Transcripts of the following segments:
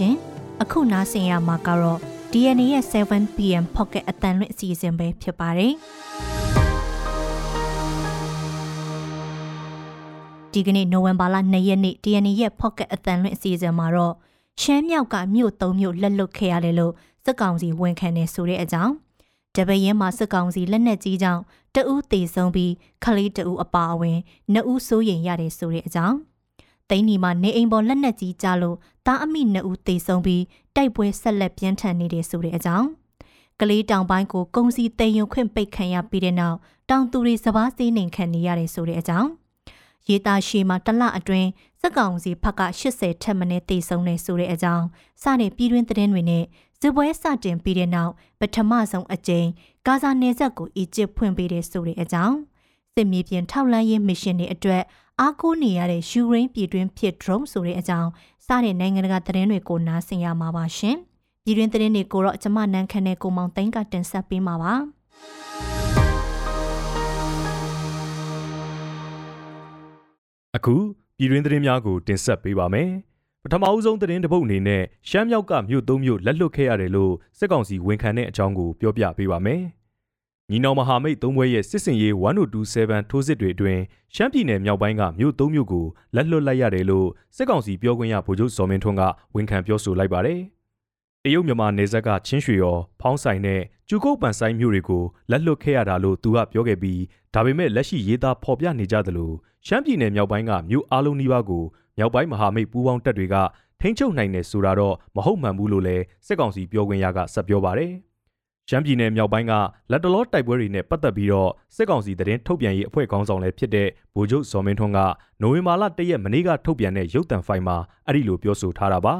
ရှင်။အခုနားဆင်ရမှာကတော့ DNA ရဲ့ 7pm pocket အတန်လွင့်အစီအစဉ်ပဲဖြစ်ပါတယ်။ဒီကနေ့နိုဝင်ဘာလ2ရက်နေ့ DNA ရဲ့ pocket အတန်လွင့်အစီအစဉ်မှာတော့ရှမ်းမြောက်ကမြို့၃မြို့လက်လွတ်ခဲ့ရတယ်လို့စစ်ကောင်စီဝန်ခံနေဆိုတဲ့အကြောင်းတပရင်မှာစစ်ကောင်စီလက်နက်ကြီးကြောင့်တအူးတေဆုံးပြီးခလေးတအူးအပါအဝင်နှစ်ဦးစိုးရိမ်ရတယ်ဆိုတဲ့အကြောင်း သိန်းဒီမှာနေအိမ်ပေါ်လက်နက်ကြီးကြလို့တားအမိနှစ်ဦးတေဆုံးပြီးတိုက်ပွဲဆက်လက်ပြင်းထန်နေတယ်ဆိုတဲ့အကြောင်းကလေးတောင်ပိုင်းကိုကုံစီတေယုံခွင့်ပိတ်ခံရပြီးတဲ့နောက်တောင်သူတွေစပားစေးနေခံနေရတယ်ဆိုတဲ့အကြောင်းရေးသားရှေမှာတလအတွင်းစက်ကောင်စီဖက်က80ထက်မနည်းတေဆုံးနေဆိုတဲ့အကြောင်းစတဲ့ပြည်တွင်းသတင်းတွေနဲ့စစ်ပွဲစတင်ပြီးတဲ့နောက်ပထမဆုံးအကြိမ်ဂါဇာနယ်စပ်ကိုအီဂျစ်ဖွင့်ပေးတဲ့ဆိုတဲ့အကြောင်းစစ်မြေပြင်ထောက်လှမ်းရေးမစ်ရှင်တွေအတွက် အားကိုးနေရတဲ့ယူရိန်းပြည်တွင်းဖြစ် drone ဆိုတဲ့အကြောင်းစတဲ့နိုင်ငံတကာသတင်းတွေကိုနားဆင်ရမှာပါရှင်။ပြည်တွင်းသတင်းတွေကိုတော့ကျွန်မနန်းခမ်းနဲ့ကိုမောင်သိန်းကတင်ဆက်ပေးမှာပါ။အခုပြည်တွင်းသတင်းများကိုတင်ဆက်ပေးပါမယ်။ပထမအဦးဆုံးသတင်းတစ်ပုဒ်အနေနဲ့ရှမ်းမြောက်ကမြို့သုံးမြို့လက်လွတ်ခဲ့ရတယ်လို့စစ်ကောင်စီဝန်ခံတဲ့အကြောင်းကိုပြောပြပေးပါမယ်။ ညီနောင်မဟာမိတ်သုံးဘွဲရဲ့စစ်စင်ရေး1027ထိုးစစ်တွေအတွင်းရှမ်းပြည်နယ်မြောက်ပိုင်းကမြို့သုံးမြို့ကိုလက်လွတ်လိုက်ရတယ်လို့စစ်ကောင်စီပြောခွင့်ရဗိုလ်ချုပ်စောမင်းထွန်းကဝန်ခံပြောဆိုလိုက်ပါတယ်။တရုတ်မြန်မာနယ်စပ်ကချင်းရွှေရောဖောင်းဆိုင်နဲ့ကျူကုတ်ပန်ဆိုင်မြို့တွေကိုလက်လွတ်ခဲ့ရတာလို့သူကပြောခဲ့ပြီးဒါပေမဲ့လက်ရှိရေးသားဖော်ပြနေကြသလိုရှမ်းပြည်နယ်မြောက်ပိုင်းကမြို့အလုံးနီးပါးကိုမြောက်ပိုင်းမဟာမိတ်ပူးပေါင်းတပ်တွေကထိန်းချုပ်နိုင်တယ်ဆိုတာတော့မဟုတ်မှန်ဘူးလို့လည်းစစ်ကောင်စီပြောခွင့်ရကဆက်ပြောပါတယ်။ ရှမ်းပြည်နယ်မြောက်ပိုင်းကလက်တလောတိုက်ပွဲတွေနဲ့ပတ်သက်ပြီးတော့စစ်ကောင်စီသတင်းထုတ်ပြန်ရေးအဖွဲ့ခေါင်းဆောင်လည်းဖြစ်တဲ့ဗိုလ်ချုပ်စောမင်းထွန်းကနိုဝင်ဘာလ၁ရက်မနေ့ကထုတ်ပြန်တဲ့ရုပ်သံဖိုင်မှာအဲ့ဒီလိုပြောဆိုထားတာပါ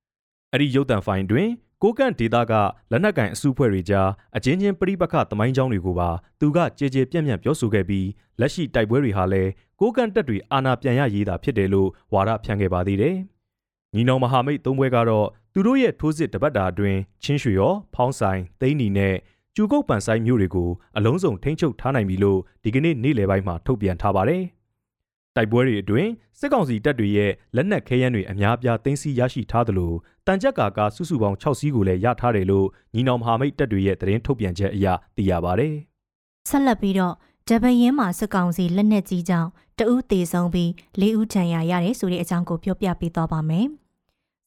။အဲ့ဒီရုပ်သံဖိုင်တွင်ကိုကန့်ဒေတာကလက်နက်ကင်အစုဖွဲ့တွေကြားအချင်းချင်းပြိပခသမိုင်းကြောင်းတွေကိုပါသူကကြေကြေပြန့်ပြန့်ပြောဆိုခဲ့ပြီးလက်ရှိတိုက်ပွဲတွေဟာလည်းကိုကန့်တက်တွေအာဏာပြန်ရရေးတာဖြစ်တယ်လို့ဝါဒဖြန့်ခဲ့ပါသေးတယ်။ညီနောင်မဟာမိတ်သုံးဘွဲကတော့ သူတို့ရဲ့ထိုးစစ်တပတ်တာအတွင်းချင်းရွှေရောဖောင်းဆိုင်သိန်းနီနဲ့ကျူကုတ်ပန်ဆိုင်မျိုးတွေကိုအလုံးစုံထိန်းချုပ်ထားနိုင်ပြီလို့ဒီကနေ့နေ့လယ်ပိုင်းမှာထုတ်ပြန်ထားပါတယ်။တိုက်ပွဲတွေအတွင်းစစ်ကောင်စီတပ်တွေရဲ့လက်နက်ခဲယမ်းတွေအများအပြားသိမ်းဆည်းရရှိထားသလိုတန်ကြပ်ကာကာစုစုပေါင်း6စီးကိုလည်းရထားတယ်လို့ညီနောင်မဟာမိတ်တပ်တွေရဲ့သတင်းထုတ်ပြန်ချက်အရသိရပါဗျ။ဆက်လက်ပြီးတော့တပရင်မှာစစ်ကောင်စီလက်နက်ကြီးကြောင့်တဦးသေဆုံးပြီး၄ဦးဒဏ်ရာရတယ်ဆိုတဲ့အကြောင်းကိုပြောပြပေးသွားပါမယ်။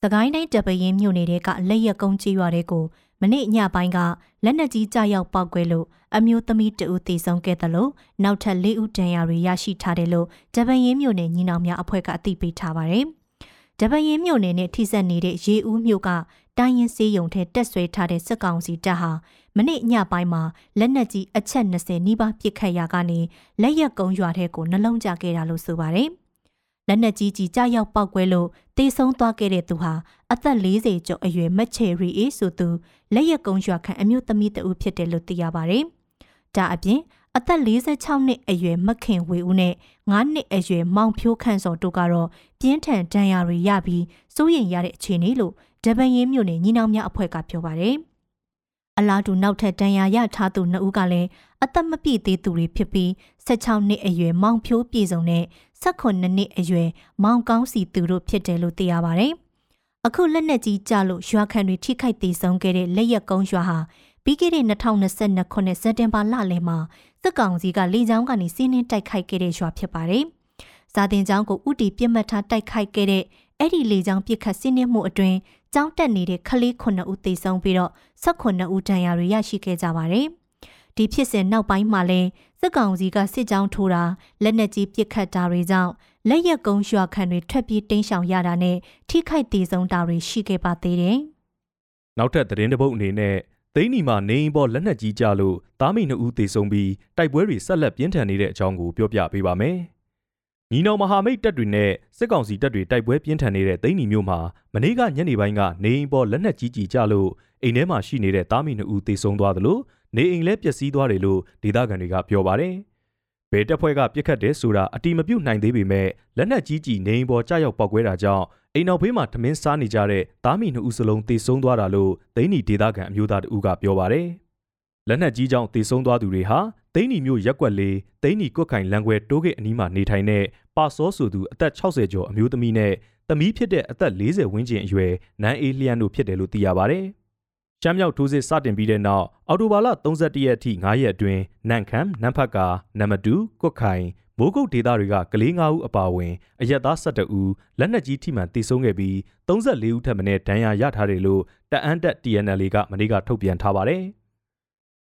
သကိုင်းတိုင်းတပရင်မြို့နယ်ကလက်ရက်ကုန်းကြီးရွာတွေကိုမနေ့ညပိုင်းကလက်နက်ကြီးကြားရောက်ပောက်ကွဲလို့အမျိုးသမီးတဦးသေဆုံးခဲ့တယ်လို့နောက်ထပ်၄ဦးဒဏ်ရာတွေရရှိထားတယ်လို့ဂျပန်ရင်းမြို့နယ်ညီနောင်များအဖွဲ့ကအသိပေးထားပါတယ်။ဂျပန်ရင်းမြို့နယ်နဲ့ထိစပ်နေတဲ့ရေဦးမြို့ကတိုင်းရင်စေးရုံထဲတက်ဆွဲထားတဲ့စစ်ကောင်စီတပ်ဟာမနေ့ညပိုင်းမှာလက်နက်ကြီးအချက်20နီးပါးပစ်ခတ်ရာကနေလက်ရက်ကုန်းရွာထဲကိုနှလုံးကျခဲ့တာလို့ဆိုပါတယ်။ လက်နက်ကြီးကြီးကြားရောက်ပောက်ကွဲလို့တေဆုံးသွားခဲ့တဲ့သူဟာအသက်40ကျော်အရွယ်မက်ချယ်ရီအေးဆိုသူလက်ရက်ကုန်းရွာခန့်အမျိုးသမီးတဦးဖြစ်တယ်လို့သိရပါတယ်။ဒါအပြင်အသက်46နှစ်အရွယ်မခင်ဝေဦးနဲ့9နှစ်အရွယ်မောင်ဖြိုးခန့်စော်တို့ကတော့ပြင်းထန်ဒဏ်ရာတွေရပြီးစိုးရိမ်ရတဲ့အခြေအနေလို့ဒဗန်ရင်းမြို့နယ်ညီနောင်များအဖွဲ့ကပြောပါတယ်။အလားတူနောက်ထပ်တန်ရာရထားသူနှစ်ဦးကလည်းအသက်မပြည့်သေးသူတွေဖြစ်ပြီး16နှစ်အရွယ်မောင်ဖြိုးပြည်စုံနဲ့ 18နှစ်အရွယ်မောင်ကောင်းစီသူတို့ဖြစ်တယ်လို့သိရပါဗျ။အခုလက်နက်ကြီးကြလို့ရွာခံတွေထိခိုက်သေးဆုံးခဲ့တဲ့လက်ရက်ကုန်းရွာဟာပြီးခဲ့တဲ့2022ခုနှစ်စက်တင်ဘာလလယ်မှာစစ်ကောင်စီကလေကြောင်းကနေစီးနှင်းတိုက်ခိုက်ခဲ့တဲ့ရွာဖြစ်ပါတယ်။စာတင်ကျောင်းကိုဥတီပြစ်မှတ်ထားတိုက်ခိုက်ခဲ့တဲ့အဲ့ဒီလေကြောင်းပစ်ခတ်စီးနှင်းမှုအတွင်းကျောင်းတက်နေတဲ့ကလေး9ဦးသေဆုံးပြီးတော့18ဦးဒဏ်ရာတွေရရှိခဲ့ကြပါတယ်။ ဒီဖြစ်စဉ်နောက်ပိုင်းမှာလဲစစ်ကောင်စီကစစ်ကြောင်းထိုးတာလက်နက်ကြီးပစ်ခတ်တာတွေကြောင့်လက်ရက်ကုန်းရွာခံတွေထွက်ပြေးတိမ်းရှောင်ရတာနဲ့ထိခိုက်သေးဆုံးတာတွေရှိခဲ့ပါသေးတယ်။နောက်ထပ်သတင်းတစ်ပုဒ်အနေနဲ့သိန်းနီမှာနေအိမ်ပေါ်လက်နက်ကြီးကြလို့သားမိနှစ်ဦးသေဆုံးပြီးတိုက်ပွဲတွေဆက်လက်ပြင်းထန်နေတဲ့အကြောင်းကိုပြောပြပေးပါမယ်။ညီနောင်မဟာမိတ်တပ်တွေနဲ့စစ်ကောင်စီတပ်တွေတိုက်ပွဲပြင်းထန်နေတဲ့သိန်းနီမြို့မှာမနေ့ကညနေပိုင်းကနေအိမ်ပေါ်လက်နက်ကြီးကြီးကြလို့အိမ်ထဲမှာရှိနေတဲ့သားမီနှစ်ဦးသေဆုံးသွားသလို နေအိမ်လည်းပျက်စီးသွားတယ်လို့ဒေသခံတွေကပြောပါတယ်။ဘယ်တပ်ဖွဲ့ကပြစ်ခတ်တယ်ဆိုတာအတိမပြုတ်နိုင်သေးပေမဲ့လက်နက်ကြီးကြီးနေအိမ်ပေါ်ကြားရောက်ပောက်ကွဲတာကြောင့်အိမ်နောက်ဘေးမှာထမင်းစားနေကြတဲ့သားမီနှစ်ဦးစလုံးသေဆုံးသွားတာလို့သိန်းနီဒေသခံအမျိုးသားတဦးကပြောပါတယ်။လက်နက်ကြီးကြောင့်သေဆုံးသွားသူတွေဟာသိန်းနီမျိုးရက်ွက်လေးသိန်းနီကွက်ခိုင်လန်ခွဲတိုးဂိတ်အနီးမှာနေထိုင်တဲ့ပါစောဆိုသူအသက်60ကျော်အမျိုးသမီးနဲ့သမီးဖြစ်တဲ့အသက်40ဝန်းကျင်အရွယ်နန်းအေးလျံတို့ဖြစ်တယ်လို့သိရပါတယ်။ ရှမ်းမြောက်ထိုးစစ်စတင်ပြီးတဲ့နောက်အော်တိုဘာလ31ရက်အထိ9ရက်အတွင်းနန့်ခမ်းနန့်ဖတ်ကာနမတူကွတ်ခိုင်မိုးကုတ်ဒေသတွေကကလေး9ဦးအပါအဝင်အရက်သား12ဦးလက်နက်ကြီးထိမှန်တေဆုံးခဲ့ပြီး34ဦးထပ်မံဒဏ်ရာရထားတယ်လို့တအန်းတက် TNL ကမနေ့ကထုတ်ပြန်ထားပါတယ်။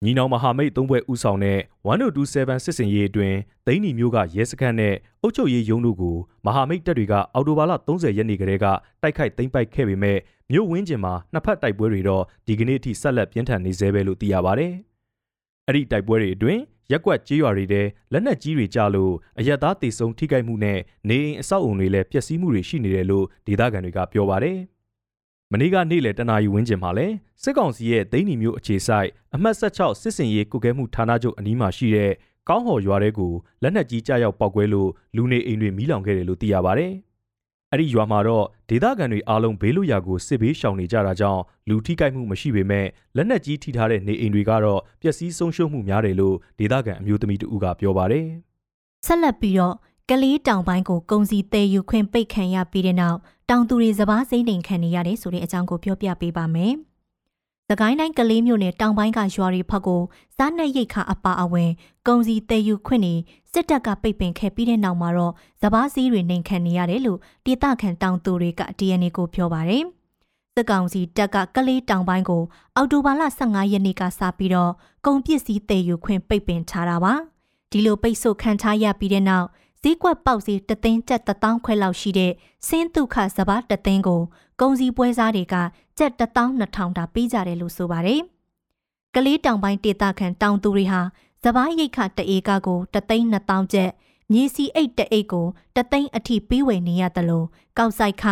ညီနောင်မဟာမိတ်သုံးဘွဲ့ဦးဆောင်တဲ့1027စစ်စင်ရေးအတွင်းသိန်းနီမျိုးကရဲစခန်းနဲ့အုပ်ချုပ်ရေးရုံးတို့ကိုမဟာမိတ်တပ်တွေကအော်တိုဘာလ30ရက်နေ့ကတည်းကတိုက်ခိုက်သိမ်းပိုက်ခဲ့ပေမဲ့ မြို့ဝင်းကျင်မှာနှစ်ဖက်တိုက်ပွဲတွေတော့ဒီကနေ့အထိဆက်လက်ပြင်းထန်နေသေးပဲလို့သိရပါဗျ။အဲ့ဒီတိုက်ပွဲတွေအတွင်းရက်ကွက်ကြေးရွာတွေထဲလက်နက်ကြီးတွေကြလို့အရက်သားတေဆုံးထိခိုက်မှုနဲ့နေအိမ်အဆောက်အုံတွေလည်းပျက်စီးမှုတွေရှိနေတယ်လို့ဒေသခံတွေကပြောပါတယ်။မနေ့ကနေ့လယ်တနာရီဝန်းကျင်မှာလဲစစ်ကောင်စီရဲ့ဒိန်းနီမျိုးအခြေဆိုင်အမှတ်16စစ်စင်ရေးကုကဲမှုဌာနချုပ်အနီးမှာရှိတဲ့ကောင်းဟော်ရွာတဲကိုလက်နက်ကြီးကြားရောက်ပောက်ကွဲလို့လူနေအိမ်တွေမီးလောင်ခဲ့တယ်လို့သိရပါဗျ။ အဲ့ဒီရွာမှာတော့ဒေသခံတွေအားလုံးဘေးလွတ်ရာကိုစစ်ဘေးရှောင်နေကြတာကြောင့်လူထိခိုက်မှုမရှိပေမဲ့လက်နက်ကြီးထိထားတဲ့နေအိမ်တွေကတော့ပျက်စီးဆုံးရှုံးမှုများတယ်လို့ဒေသခံအမျိုးသမီးတဦးကပြောပါတယ်။ဆက်လက်ပြီးတော့ကလေးတောင်ပိုင်းကိုကုံစီတဲယူခွင့်ပိတ်ခံရပြီးတဲ့နောက်တောင်သူတွေစပားစိမ့်တိမ်ခံနေရတယ်ဆိုတဲ့အကြောင်းကိုပြောပြပေးပါမယ်။ သကိုင်းတိုင်းကလေးမြို့နယ်တောင်ပိုင်းကရွာတွေဖက်ကိုစားနပ်ရိတ်ခါအပါအဝင်ကုံစီတဲယူခွင့်နေစစ်တပ်ကပိတ်ပင်ခဲ့ပြီးတဲ့နောက်မှာတော့စပားစည်းတွေနှိမ်ခံနေရတယ်လို့ဒေသခံတောင်သူတွေက DNA ကိုပြောပါတယ်။စစ်ကောင်စီတပ်ကကလေးတောင်ပိုင်းကိုအော်တိုဘာလ15ရက်နေ့ကစပြီးတော့ကုန်ပစ္စည်းတည်ယူခွင့်ပိတ်ပင်ထားတာပါ။ဒီလိုပိတ်ဆို့ခံထားရပြီးတဲ့နောက်ဈေးကွက်ပေါက်စီတသိန်းကျပ်တထောင်ခွဲလောက်ရှိတဲ့စင်းဒုက္ခစဘာတသိန်းကိုကုန်စည်ပွဲစားတွေက ကျပ်12000တာပေးကြတယ်လို့ဆိုပါတယ်။ကလေးတောင်ပိုင်းဒေသခံတောင်သူတွေဟာစဘာရိတ်ခတအေကကိုတသိန်း2000ကျပ်မြေစီအိတ်တအိတ်ကိုတသိန်းအထိပေးဝယ်နေရတယ်လို့ကောက်ဆိုင်ခ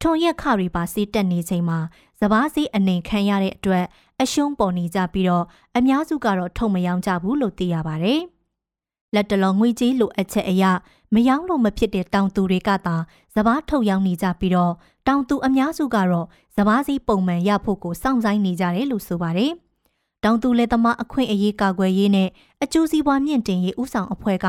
ထွန်ရက်ခတွေပါစီးတက်နေချိန်မှာစဘာစီးအနေခံရတဲ့အတွက်အရှုံးပေါ်နေကြပြီးတော့အများစုကတော့ထုံမယောင်းကြဘူးလို့သိရပါတယ်။ လက်တလုံးငွေကြေးလိုအပ်ချက်အရမယောင်းလို့မဖြစ်တဲ့တောင်သူတွေကသာစပားထုတ်ရောင်းနေကြပြီးတော့တောင်သူအများစုကတော့စပားစည်းပုံမှန်ရဖို့ကိုစောင့်ဆိုင်နေကြတယ်လို့ဆိုပါတယ်။တောင်သူလက်သမားအခွင့်အရေးကာကွယ်ရေးနဲ့အကျိုးစီးပွားမြင့်တင်ရေးဥဆောင်အဖွဲ့က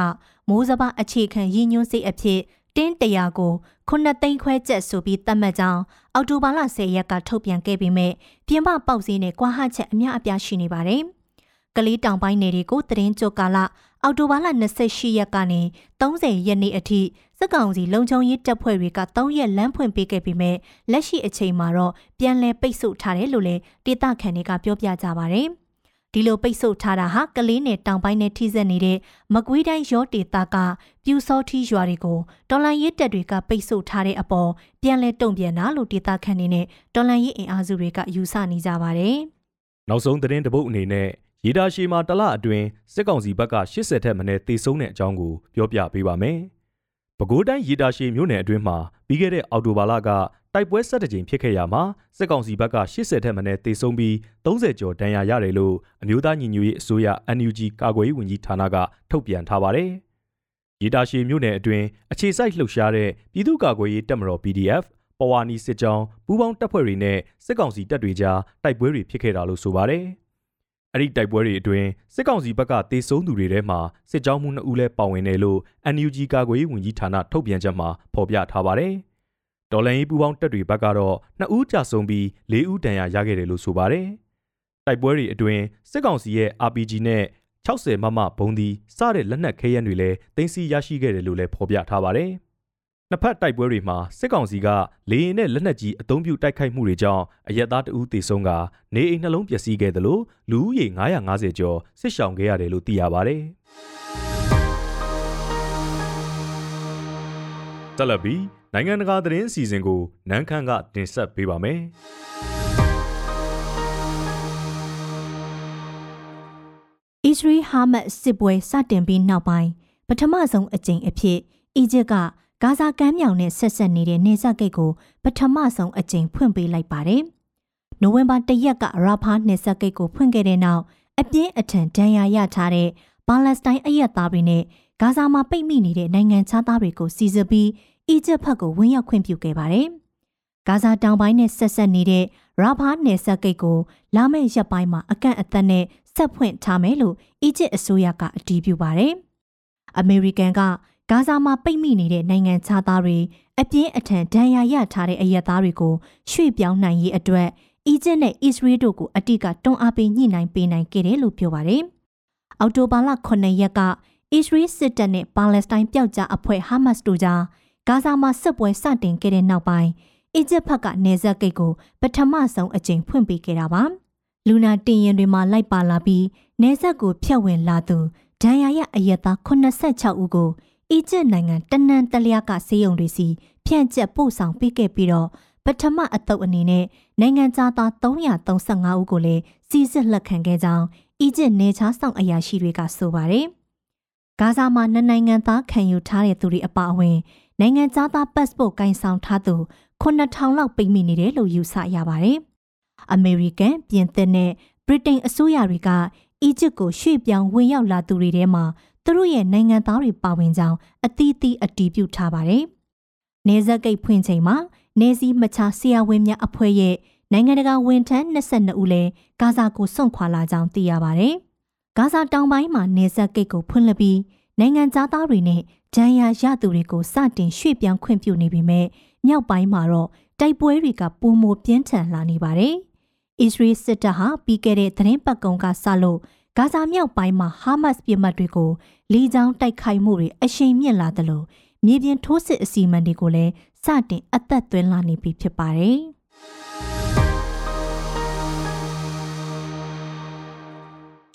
မိုးစပားအခြေခံရည်ညွှန်းစိတ်အဖြစ်တင်းတရာကိုခုနှစ်သိန်းခွဲကျပ်ဆိုပြီးသတ်မှတ်ကြောင်းအောက်တိုဘာလ10ရက်ကထုတ်ပြန်ခဲ့ပေမဲ့ပြင်ပပေါက်စည်းနဲ့ကွာဟချက်အများအပြားရှိနေပါတယ်။ ကလေးတောင်ပိုင်းနယ်တွေကိုသတင်းကြိုကာလအောက်တိုဘာလ28ရက်ကနေ30ရက်နေ့အထိစစ်ကောင်စီလုံခြုံရေးတပ်ဖွဲ့တွေက3ရက်လမ်းဖွင့်ပေးခဲ့ပြီးမြဲလက်ရှိအချိန်မှာတော့ပြန်လည်ပိတ်ဆို့ထားတယ်လို့လည်းဒေသခံတွေကပြောပြကြပါဗျ။ဒီလိုပိတ်ဆို့ထားတာဟာကလေးနယ်တောင်ပိုင်းနဲ့ထိစပ်နေတဲ့မကွေးတိုင်းရောဒေသကပြူစောထီရွာတွေကိုတော်လန်ရေးတပ်တွေကပိတ်ဆို့ထားတဲ့အပေါ်ပြန်လဲတုံ့ပြန်တာလို့ဒေသခံတွေနဲ့တော်လန်ရေးအင်အားစုတွေကယူဆနေကြပါတယ်။နောက်ဆုံးသတင်းတပုတ်အနေနဲ့ ရေတာရှည်မှာတလအတွင်းစစ်ကောင်စီဘက်က80ထက်မနည်းတေဆုံးတဲ့အကြောင်းကိုပြောပြပေးပါမယ်။ပဲခူးတိုင်းရေတာရှည်မြို့နယ်အတွင်းမှာပြီးခဲ့တဲ့အော်တိုဘာလကတိုက်ပွဲဆက်တဲ့ကြိမ်ဖြစ်ခဲ့ရမှာစစ်ကောင်စီဘက်က80ထက်မနည်းတေဆုံးပြီး30ကျော်ဒဏ်ရာရတယ်လို့အမျိုးသားညီညွတ်ရေးအစိုးရ NUG ကာကွယ်ရေးဝန်ကြီးဌာနကထုတ်ပြန်ထားပါတယ်။ရေတာရှည်မြို့နယ်အတွင်းအခြေစိုက်လှုပ်ရှားတဲ့ပြည်သူ့ကာကွယ်ရေးတပ်မတော် PDF ပဝါနီစစ်ကြောင်းပူးပေါင်းတပ်ဖွဲ့တွေနဲ့စစ်ကောင်စီတပ်တွေကြားတိုက်ပွဲတွေဖြစ်ခဲ့တာလို့ဆိုပါတယ်။ အဲ့ဒီတိုက်ပွဲတွေအတွင်းစစ်ကောင်စီဘက်ကတေဆုံးသူတွေထဲမှာစစ်ကြောင်းမှု2ဦးလည်းပါဝင်တယ်လို့ NUG ကာကွယ်ရေးဝန်ကြီးဌာနထုတ်ပြန်ချက်မှာဖော်ပြထားပါတယ်။ဒေါ်လန်ရေးပူပေါင်းတပ်တွေဘက်ကတော့2ဦးကြာဆုံးပြီး4ဦးဒဏ်ရာရခဲ့တယ်လို့ဆိုပါတယ်။တိုက်ပွဲတွေအတွင်းစစ်ကောင်စီရဲ့ RPG နဲ့60မမဘုံဒီစတဲ့လက်နက်ခဲယမ်းတွေလည်းတင်စီရရှိခဲ့တယ်လို့လည်းဖော်ပြထားပါတယ်။ နှစ်ဖက်တိုက်ပွဲတွေမှာစစ်ကောင်စီကလေရင်နဲ့လက်နက်ကြီးအုံပြုတိုက်ခိုက်မှုတွေကြောင့်အရက်သားတဦးသေဆုံးကနေအိမ်နှလုံးပျက်စီးခဲ့တယ်လို့လူဦးရေ950ကျော်စစ်ရှောင်ခဲ့ရတယ်လို့သိရပါဗျ။တလဘီနိုင်ငံတကာသတင်းအစီအစဉ်ကိုနန်းခမ်းကတင်ဆက်ပေးပါမယ်။အစ္စရေးဟာမတ်စစ်ပွဲစတင်ပြီးနောက်ပိုင်းပထမဆုံးအကြိမ်အဖြစ်အီဂျစ်က ဂါဇာကမ်းမြောင်နဲ့ဆက်ဆက်နေတဲ့နေဆက်ဂိတ်ကိုပထမဆုံးအကြိမ်ဖွင့်ပေးလိုက်ပါတယ်။နိုဝင်ဘာ၁ရက်ကရာဖာနေဆက်ဂိတ်ကိုဖွင့်ခဲ့တဲ့နောက်အပြင်းအထန်ဒဏ်ရာရထားတဲ့ပါလက်စတိုင်းအရက်သားတွေနဲ့ဂါဇာမှာပိတ်မိနေတဲ့နိုင်ငံခြားသားတွေကိုစီစစ်ပြီးအီဂျစ်ဘက်ကိုဝင်ရောက်ခွင့်ပြုခဲ့ပါတယ်။ဂါဇာတောင်ပိုင်းနဲ့ဆက်ဆက်နေတဲ့ရာဖာနယ်စပ်ဂိတ်ကိုလာမယ့်ရက်ပိုင်းမှာအကန့်အသတ်နဲ့ဆက်ဖွင့်ထားမယ်လို့အီဂျစ်အစိုးရကအတည်ပြုပါတယ်။အမေရိကန်က ဂါဇာမှာပိတ်မိနေတဲ့နိုင်ငံခြားသားတွေအပြင်းအထန်ဒဏ်ရာရထားတဲ့အရက်သားတွေကိုရွှေ့ပြောင်းနိုင်ရေးအတွက်အီဂျစ်နဲ့အစ္စရေးတို့ကိုအတိကတွန်းအားပေးညှိနှိုင်းပေးနိုင်ခဲ့တယ်လို့ပြောပါတယ်။အောက်တိုဘာလ9ရက်က အစ္စရေးစစ်တပ်နဲ့ပါလက်စတိုင်းပျောက်ကြားအဖွဲ့ဟာမတ်စ်တို့ကြားဂါဇာမှာစစ်ပွဲစတင်ခဲ့တဲ့နောက်ပိုင်းအီဂျစ်ဘက်ကနေဇက်ဂိတ်ကိုပထမဆုံးအကြိမ်ဖွင့်ပေးခဲ့တာပါ။လူနာတင်ရင်တွေမှာလိုက်ပါလာပြီးနေဇက်ကိုဖျက်ဝင်လာသူဒဏ်ရာရအရက်သား86ဦးကို အီဂျစ်နိုင်ငံတနန်တလျာကစေယုံတွေစီဖြန့်ကျက်ပို့ဆောင်ပေးခဲ့ပြီးတော့ပထမအတုပ်အနေနဲ့နိုင်ငံသားသား335ဦးကိုလည်းစီစစ်လက်ခံခဲ့ကြောင်းအီဂျစ်နေချားဆောင်အရာရှိတွေကဆိုပါတယ်။ဂါဇာမှာနှစ်နိုင်ငံသားခံယူထားတဲ့သူတွေအပါအဝင်နိုင်ငံသားသားပတ်စပို့ကင်ဆောင်ထားသူ9000လောက်ပိတ်မိနေတယ်လို့ယူဆရပါတယ်။အမေရိကန်၊ပြင်သစ်နဲ့ဗြိတိန်အစိုးရတွေက အီဂျစ်ကိုရွှေ့ပြောင်းဝင်ရောက်လာသူတွေထဲမှာ သူတို့ရဲ့နိုင်ငံသားတွေပါဝင်ကြောင်းအသီးသီးအတည်ပြုထားပါတယ်။နေဇက်ကိတ်ဖွင့်ချိန်မှာနေစည်းမချဆရာဝန်များအဖွဲ့ရဲ့နိုင်ငံတကာဝန်ထမ်း22ဦးလည်းဂါဇာကိုစွန့်ခွာလာကြောင်းသိရပါတယ်။ဂါဇာတောင်ပိုင်းမှာနေဇက်ကိတ်ကိုဖွင့်လှစ်ပြီးနိုင်ငံသားတွေနဲ့ဂျန်ယာရသူတွေကိုစတင်ရွှေ့ပြောင်းခွင့်ပြုနေပေမဲ့မြောက်ပိုင်းမှာတော့တိုက်ပွဲတွေကပုံမပြင်းထန်လာနေပါတယ်။အစ္စရေးစစ်တပ်ဟာပြီးခဲ့တဲ့သတင်းပတ်ကုံကစလို့ ဂါဇာမြောက်ပိုင်းမှာဟာမတ်စ်ပြည်မှတ်တွေကိုလေကြောင်းတိုက်ခိုက်မှုတွေအရှိန်မြင့်လာသလိုမြေပြင်ထိုးစစ်အစီအမံတွေကိုလည်းစတင်အသက်သွင်းလာနေပြီဖြစ်ပါတယ်။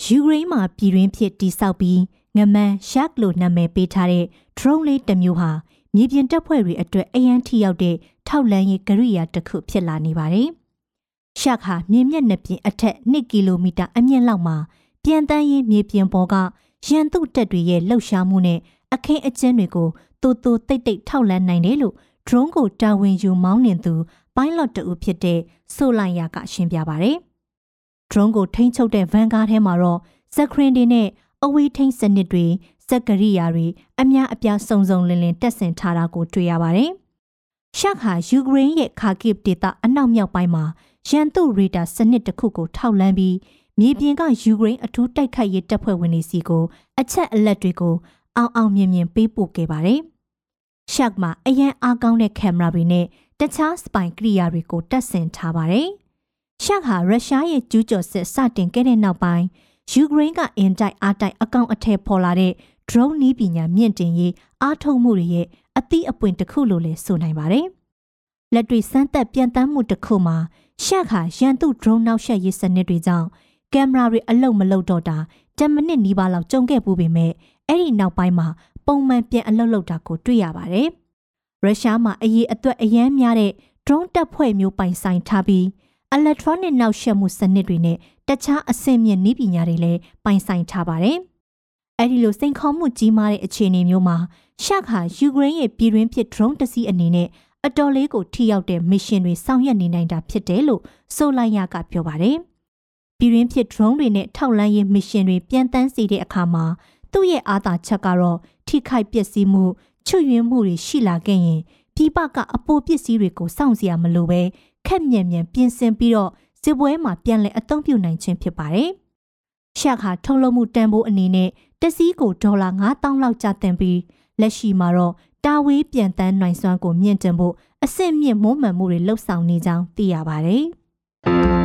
ယူကရိန်းမှာပြည်တွင်းဖြစ်တိစောက်ပြီးငမန်ရှက်လို့နာမည်ပေးထားတဲ့ drone လေးတစ်မျိုးဟာမြေပြင်တပ်ဖွဲ့တွေအတွက်အရန်ထိရောက်တဲ့ထောက်လန်းရေးကရိယာတစ်ခုဖြစ်လာနေပါတယ်။ရှက်ဟာမြေမျက်နှာပြင်အထက်2ကီလိုမီတာအမြင့်လောက်မှာ ပြန်တန်းရေးမြေပြင်ပေါ်ကရန်သူတပ်တွေရဲ့လှုပ်ရှားမှုနဲ့အခင်းအကျင်းတွေကိုတူတူတိတ်တိတ်ထောက်လန်းနိုင်တယ်လို့ drone ကိုတာဝန်ယူမောင်းနှင်သူ pilot တူဖြစ်တဲ့ဆိုလိုင်ယာကရှင်းပြပါဗျ။ drone ကိုထိန်းချုပ်တဲ့ van ကားထဲမှာတော့စခရင်တွေနဲ့အဝေးထိန်းစနစ်တွေစက်ကရိယာတွေအများအပြားစုံစုံလင်လင်တက်ဆင်ထားတာကိုတွေ့ရပါတယ်။ရှက်ဟာယူကရိန်းရဲ့ခါကိဗ်ဒေသအနောက်မြောက်ပိုင်းမှာရန်သူရေဒါစနစ်တစ်ခုကိုထောက်လန်းပြီး မြေပြင်ကယူကရိန်းအထူးတိုက်ခိုက်ရေးတပ်ဖွဲ့ဝင်တွေစီကိုအချက်အလက်တွေကိုအောင်အောင်မြင်မြင်ပေးပို့ခဲ့ပါတယ်။ရှက်မှာအရန်အားကောင်းတဲ့ကင်မရာတွေနဲ့တခြားစပိုင်ကိရိယာတွေကိုတပ်ဆင်ထားပါတယ်။ရှက်ဟာရုရှားရဲ့ကျူးကျော်စစ်စတင်ခဲ့တဲ့နောက်ပိုင်းယူကရိန်းကအင်တိုက်အားတိုက်အကောင့်အထည်ဖော်လာတဲ့ drone နည်းပညာမြင့်တင်ရေးအားထုတ်မှုတွေရဲ့အသီးအပွင့်တစ်ခုလို့လည်းဆိုနိုင်ပါတယ်။လက်တွေ့စမ်းသပ်ပြန်တမ်းမှုတစ်ခုမှာရှက်ခါရန်သူ drone နောက်ဆက်ရေးစနစ်တွေကြောင့် ကင်မရာတွေအလုံမလုံတော့တာ10မိနစ်နီးပါးလောက်ကြုံခဲ့ပူပေမဲ့အဲ့ဒီနောက်ပိုင်းမှာပုံမှန်ပြန်အလုပ်လုပ်တာကိုတွေ့ရပါတယ်။ရုရှားမှာအရေးအတွက်အရန်များတဲ့ drone တပ်ဖွဲ့မျိုးပိုင်ဆိုင်ထားပြီး electronic နောက်ဆက်မှုစနစ်တွေနဲ့တခြားအဆင့်မြင့်နည်းပညာတွေလည်းပိုင်ဆိုင်ထားပါတယ်။အဲဒီလိုစိန်ခေါ်မှုကြီးမားတဲ့အခြေအနေမျိုးမှာရှက်ဟာယူကရိန်းရဲ့ပြည်တွင်းဖြစ် drone တစ်စီးအနေနဲ့အတော်လေးကိုထိရောက်တဲ့ mission တွေဆောင်ရွက်နေနိုင်တာဖြစ်တယ်လို့ဆိုလိုက်ရကပြောပါတယ်။ ပြည်တွင်းဖြစ် drone တွေနဲ့ထောက်လန်းရေး mission တွေပြန်တန်းစီတဲ့အခါမှာသူ့ရဲ့အားသာချက်ကတော့ထိခိုက်ပျက်စီးမှုချွတ်ယွင်းမှုတွေရှိလာခဲ့ရင်ပြည်ပကအပိုပစ္စည်းတွေကိုစောင့်စရာမလိုပဲခက်မြန်မြန်ပြင်ဆင်ပြီးတော့စစ်ပွဲမှာပြန်လည်အသုံးပြုနိုင်ခြင်းဖြစ်ပါတယ်။ရှက်ဟာထုတ်လုပ်မှုတန်ဖိုးအနေနဲ့တစည်းကိုဒေါ်လာ9000လောက်ကျတင်ပြီးလက်ရှိမှာတော့တာဝေးပြန်တန်းနိုင်စွမ်းကိုမြင့်တင်ဖို့အဆင့်မြင့်မွမ်းမံမှုတွေလှုပ်ဆောင်နေကြောင်းသိရပါတယ်။